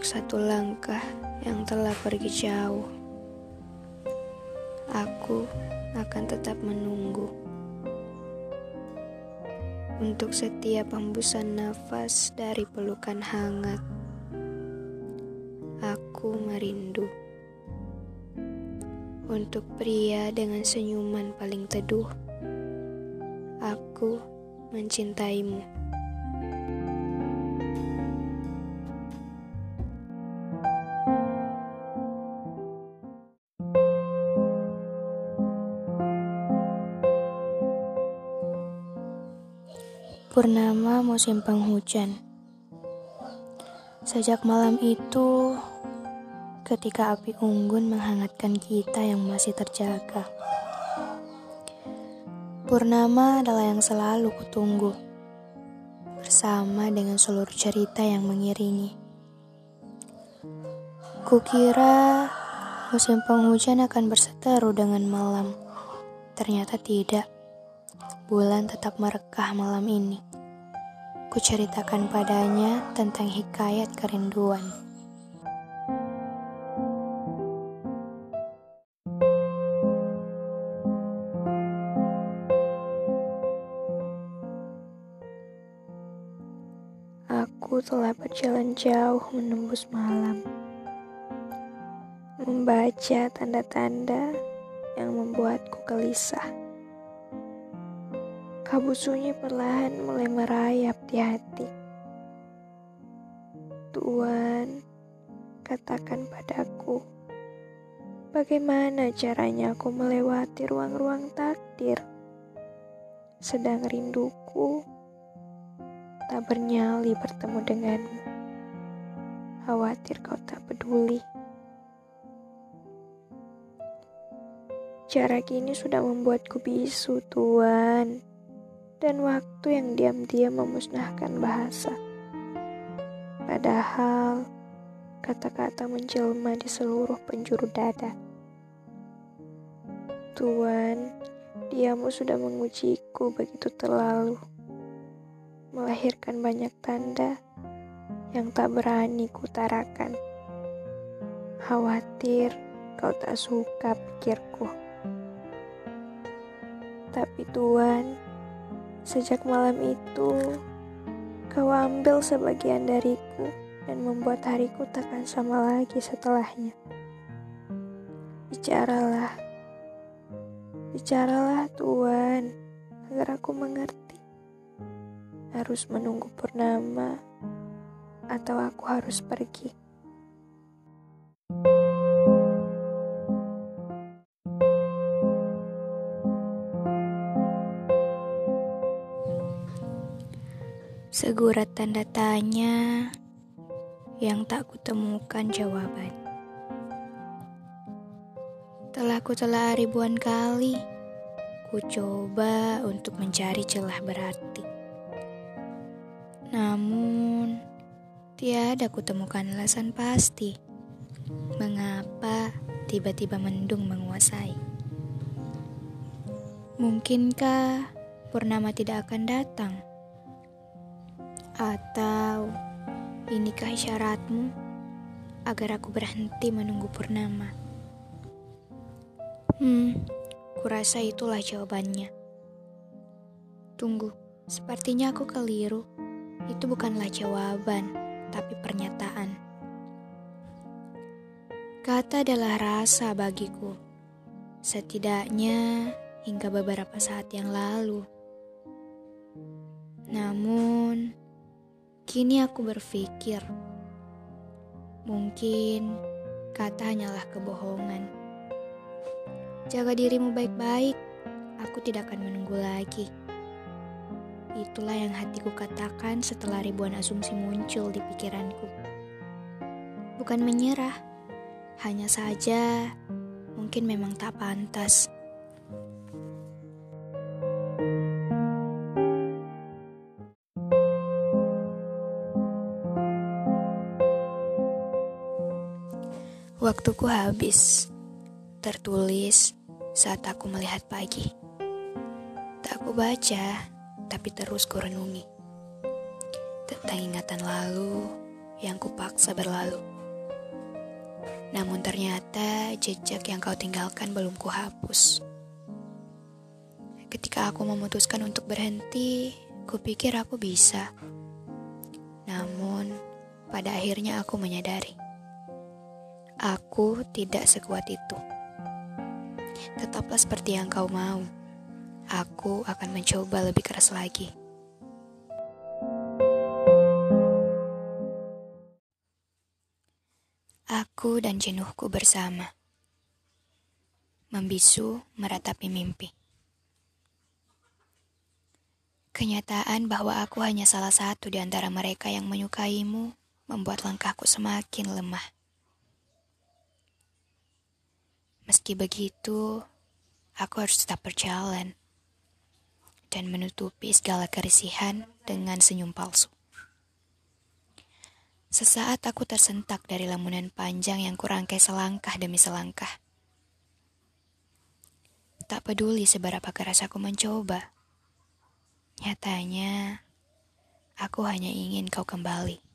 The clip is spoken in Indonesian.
untuk satu langkah yang telah pergi jauh. Aku akan tetap menunggu untuk setiap hembusan nafas dari pelukan hangat. Aku merindu untuk pria dengan senyuman paling teduh. Aku mencintaimu. Purnama musim penghujan. Sejak malam itu, ketika api unggun menghangatkan kita yang masih terjaga. Purnama adalah yang selalu kutunggu, bersama dengan seluruh cerita yang mengiringi. Kukira musim penghujan akan berseteru dengan malam. Ternyata tidak bulan tetap merekah malam ini. Kuceritakan padanya tentang hikayat kerinduan. Aku telah berjalan jauh menembus malam. Membaca tanda-tanda yang membuatku gelisah. Kabut sunyi perlahan mulai merayap di hati. Tuhan, katakan padaku, bagaimana caranya aku melewati ruang-ruang takdir? Sedang rinduku tak bernyali bertemu denganmu. Khawatir kau tak peduli. Jarak ini sudah membuatku bisu, Tuhan dan waktu yang diam-diam memusnahkan bahasa. Padahal kata-kata menjelma di seluruh penjuru dada. Tuhan, diamu sudah mengujiku begitu terlalu, melahirkan banyak tanda yang tak berani kutarakan. Khawatir kau tak suka pikirku. Tapi Tuhan, Sejak malam itu, kau ambil sebagian dariku dan membuat hariku takkan sama lagi setelahnya. Bicaralah, bicaralah Tuhan, agar aku mengerti. Harus menunggu purnama, atau aku harus pergi. Segurat tanda tanya yang tak kutemukan jawaban. Telah ku telah ribuan kali, ku coba untuk mencari celah berarti. Namun, tiada kutemukan alasan pasti mengapa tiba-tiba mendung menguasai. Mungkinkah purnama tidak akan datang? Atau inikah isyaratmu agar aku berhenti menunggu purnama? Hmm, kurasa itulah jawabannya. Tunggu, sepertinya aku keliru. Itu bukanlah jawaban, tapi pernyataan. Kata adalah rasa bagiku. Setidaknya hingga beberapa saat yang lalu. Namun, Kini aku berpikir, mungkin kata hanyalah kebohongan. Jaga dirimu baik-baik, aku tidak akan menunggu lagi. Itulah yang hatiku katakan setelah ribuan asumsi muncul di pikiranku. Bukan menyerah, hanya saja mungkin memang tak pantas. Waktuku habis. Tertulis saat aku melihat pagi. Tak aku baca, tapi terus ku renungi. Tentang ingatan lalu yang kupaksa berlalu. Namun ternyata jejak yang kau tinggalkan belum kuhapus. Ketika aku memutuskan untuk berhenti, kupikir aku bisa. Namun, pada akhirnya aku menyadari. Aku tidak sekuat itu. Tetaplah seperti yang kau mau. Aku akan mencoba lebih keras lagi. Aku dan jenuhku bersama. Membisu meratapi mimpi. Kenyataan bahwa aku hanya salah satu di antara mereka yang menyukaimu membuat langkahku semakin lemah. Meski begitu, aku harus tetap berjalan dan menutupi segala kerisihan dengan senyum palsu. Sesaat aku tersentak dari lamunan panjang yang kurangkai selangkah demi selangkah. Tak peduli seberapa keras aku mencoba Nyatanya, aku hanya ingin kau kembali.